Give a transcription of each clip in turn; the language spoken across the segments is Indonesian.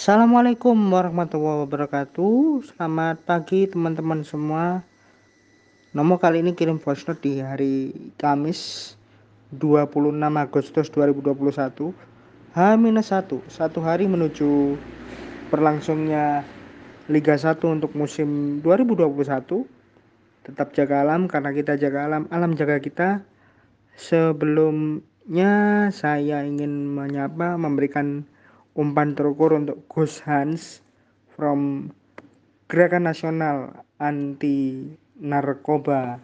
Assalamualaikum warahmatullahi wabarakatuh. Selamat pagi teman-teman semua. Nomo kali ini kirim voice note di hari Kamis 26 Agustus 2021 H-1 Satu. Hari menuju berlangsungnya Liga 1 untuk musim 2021 Tetap jaga alam karena kita jaga alam Alam jaga kita. Sebelumnya saya ingin menyapa memberikan umpan terukur untuk Gus Hans from Gerakan Nasional Anti Narkoba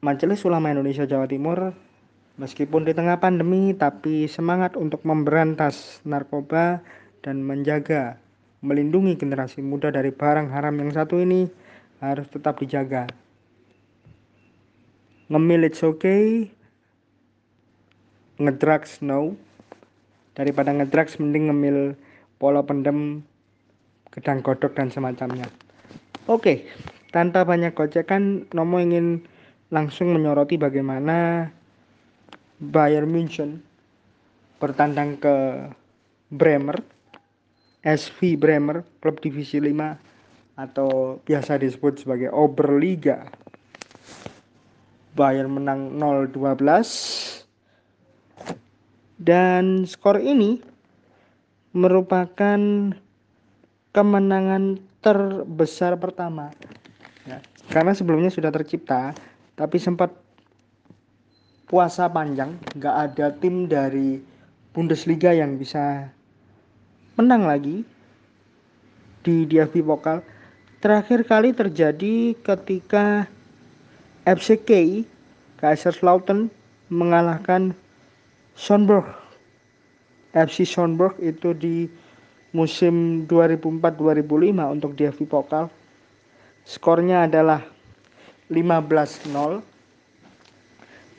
Majelis Ulama Indonesia Jawa Timur meskipun di tengah pandemi tapi semangat untuk memberantas narkoba dan menjaga melindungi generasi muda dari barang haram yang satu ini harus tetap dijaga. Ngemil it's okay, ngedrugs no, daripada ngedrugs mending ngemil pola pendem gedang godok dan semacamnya. Oke tanpa banyak gocekan Nomo ingin langsung menyoroti bagaimana Bayern München bertandang ke Bremer SV Bremer klub divisi 5 atau biasa disebut sebagai Oberliga. Bayern menang 0-12 dan skor ini merupakan kemenangan terbesar pertama. Ya, karena sebelumnya sudah tercipta, tapi sempat puasa panjang, nggak ada tim dari Bundesliga yang bisa menang lagi di DFB Pokal. Terakhir kali terjadi ketika FCK Kaiserslautern mengalahkan Schonberg. FC Schonberg itu di musim 2004-2005 untuk DFB Pokal. Skornya adalah 15-0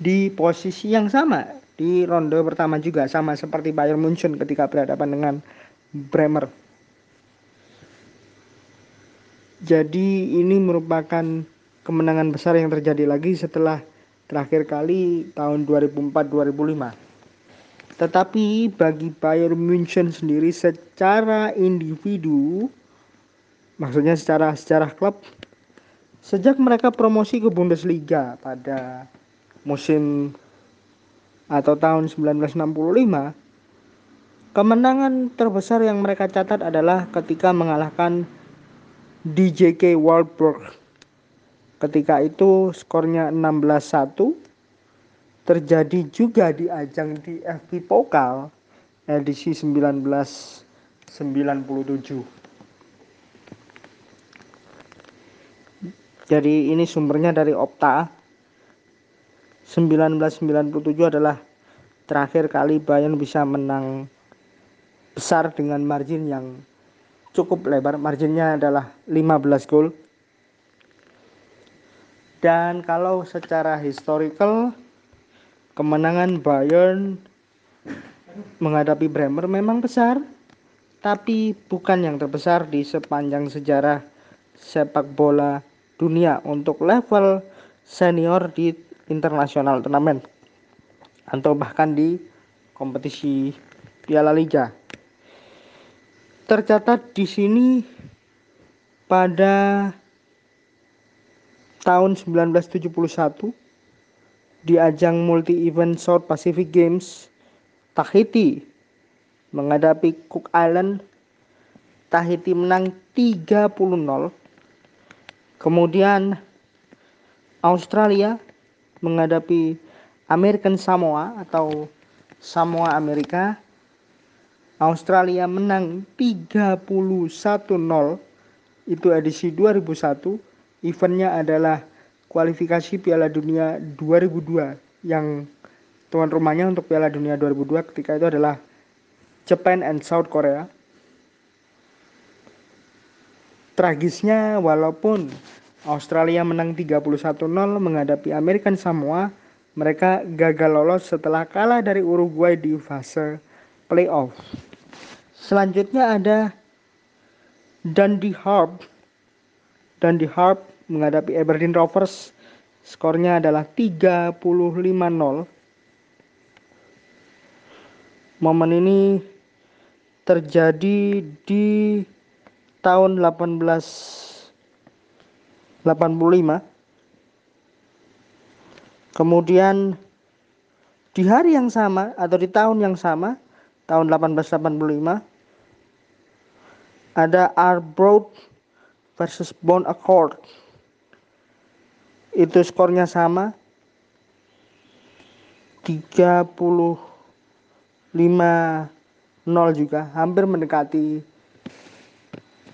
di posisi yang sama di ronde pertama juga sama seperti Bayern Munchen ketika berhadapan dengan Bremer. Jadi ini merupakan kemenangan besar yang terjadi lagi setelah terakhir kali tahun 2004-2005 tetapi bagi Bayern München sendiri secara individu, maksudnya secara secara klub, sejak mereka promosi ke Bundesliga pada musim atau tahun 1965, kemenangan terbesar yang mereka catat adalah ketika mengalahkan DJK Wolfsburg. Ketika itu skornya 16-1 terjadi juga di ajang di FP Pokal edisi 1997. Jadi ini sumbernya dari Opta. 1997 adalah terakhir kali Bayern bisa menang besar dengan margin yang cukup lebar. Marginnya adalah 15 gol. Dan kalau secara historical kemenangan Bayern menghadapi Bremer memang besar, tapi bukan yang terbesar di sepanjang sejarah sepak bola dunia untuk level senior di internasional turnamen atau bahkan di kompetisi Piala Liga. Tercatat di sini pada tahun 1971 di ajang multi-event South Pacific Games, Tahiti menghadapi Cook Island. Tahiti menang 30-0. Kemudian Australia menghadapi American Samoa atau Samoa Amerika. Australia menang 31-0. Itu edisi 2001. Eventnya adalah kualifikasi Piala Dunia 2002 yang tuan rumahnya untuk Piala Dunia 2002 ketika itu adalah Japan and South Korea. Tragisnya walaupun Australia menang 31-0 menghadapi American Samoa, mereka gagal lolos setelah kalah dari Uruguay di fase playoff. Selanjutnya ada Dundee Harp. Dundee Harp menghadapi Aberdeen Rovers. Skornya adalah 35-0 momen ini terjadi di tahun 1885 kemudian di hari yang sama atau di tahun yang sama tahun 1885 ada Arbroath versus Bond Accord itu skornya sama. 35 nol juga. Hampir mendekati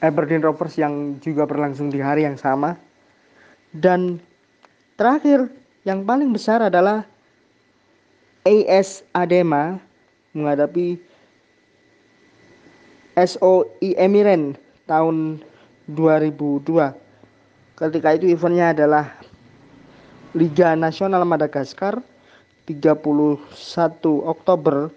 Aberdeen Rovers yang juga berlangsung di hari yang sama. Dan terakhir yang paling besar adalah AS Adema menghadapi SOI Emiren tahun 2002 ketika itu eventnya adalah Liga Nasional Madagaskar 31 Oktober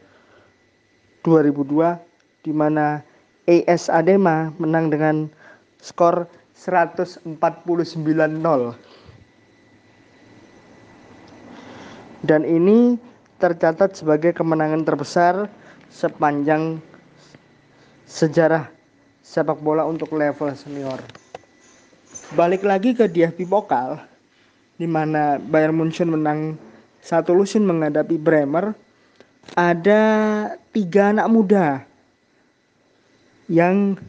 2002 di mana AS Adema menang dengan skor 149-0. Dan ini tercatat sebagai kemenangan terbesar sepanjang sejarah sepak bola untuk level senior. Balik lagi ke DFB Pokal, di mana Bayern Munchen menang satu lusin menghadapi Bremer ada tiga anak muda yang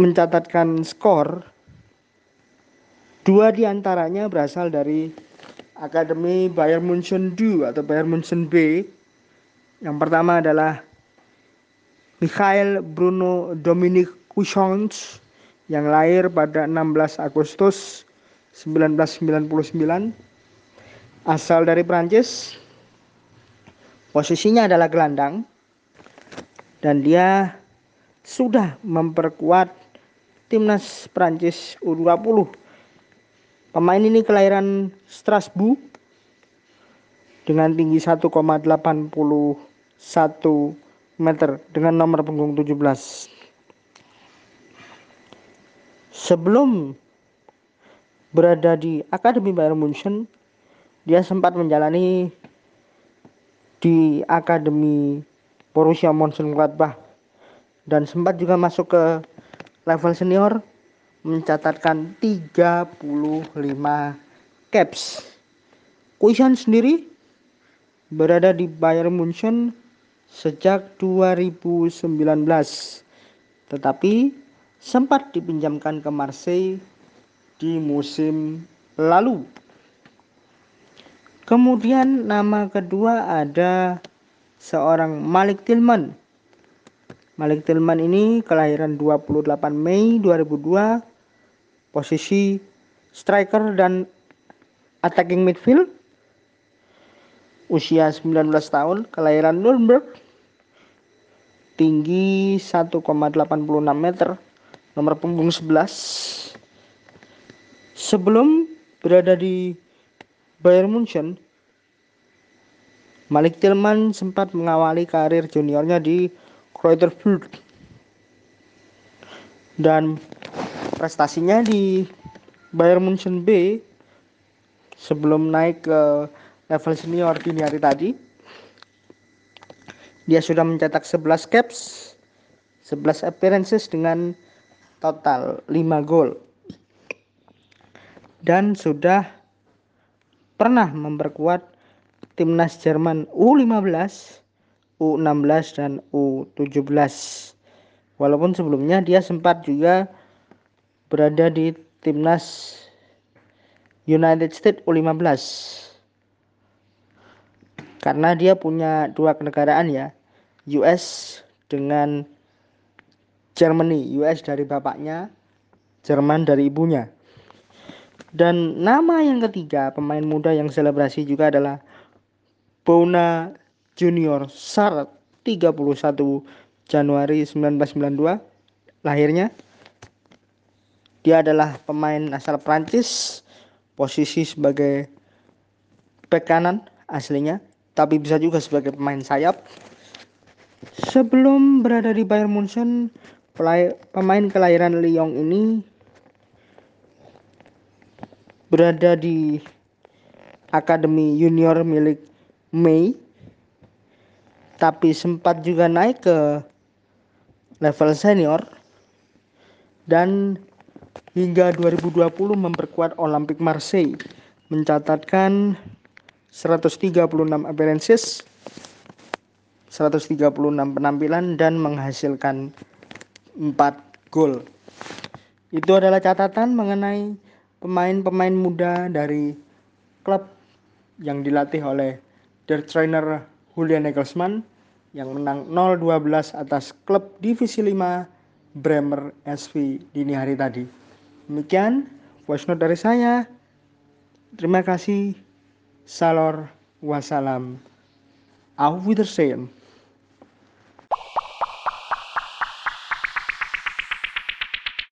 mencatatkan skor. Dua di antaranya berasal dari Akademi Bayern Munchen 2 atau Bayern Munchen B. Yang pertama adalah Mikhail Bruno Dominic Cuchons yang lahir pada 16 Agustus 1999 asal dari Prancis posisinya adalah gelandang dan dia sudah memperkuat timnas Prancis U20 pemain ini kelahiran Strasbourg dengan tinggi 1,81 meter dengan nomor punggung 17 sebelum berada di Akademi Bayern Munchen, dia sempat menjalani di Akademi Borussia Mönchengladbach dan sempat juga masuk ke level senior mencatatkan 35 caps. Kuisan sendiri berada di Bayern Munchen sejak 2019 tetapi sempat dipinjamkan ke Marseille di musim lalu. Kemudian nama kedua ada seorang Malik Tilman. Malik Tilman ini kelahiran 28 Mei 2002, posisi striker dan attacking midfield. Usia 19 tahun, kelahiran Nuremberg. Tinggi 1,86 meter, nomor punggung 11 Sebelum berada di Bayern Munchen, Malik Tilman sempat mengawali karir juniornya di Kräuter Fürth. Dan prestasinya di Bayern Munchen B sebelum naik ke level senior di hari tadi dia sudah mencetak 11 caps 11 appearances dengan total 5 gol dan sudah pernah memperkuat timnas Jerman U15, U16 dan U17. Walaupun sebelumnya dia sempat juga berada di timnas United States U15. Karena dia punya dua kenegaraan ya, US dengan Germany, US dari bapaknya, Jerman dari ibunya. Dan nama yang ketiga pemain muda yang selebrasi juga adalah Bona Junior Sarat 31 Januari 1992 lahirnya. Dia adalah pemain asal Prancis, posisi sebagai bek kanan aslinya, tapi bisa juga sebagai pemain sayap. Sebelum berada di Bayern Munchen, pemain kelahiran Lyon ini berada di Akademi Junior milik Mei tapi sempat juga naik ke level senior dan hingga 2020 memperkuat Olympic Marseille mencatatkan 136 appearances 136 penampilan dan menghasilkan 4 gol. Itu adalah catatan mengenai pemain-pemain muda dari klub yang dilatih oleh their trainer Julian Nagelsmann yang menang 0-12 atas klub divisi 5 Bremer SV dini hari tadi. Demikian voice note dari saya. Terima kasih. Salor wassalam. Auf Wiedersehen.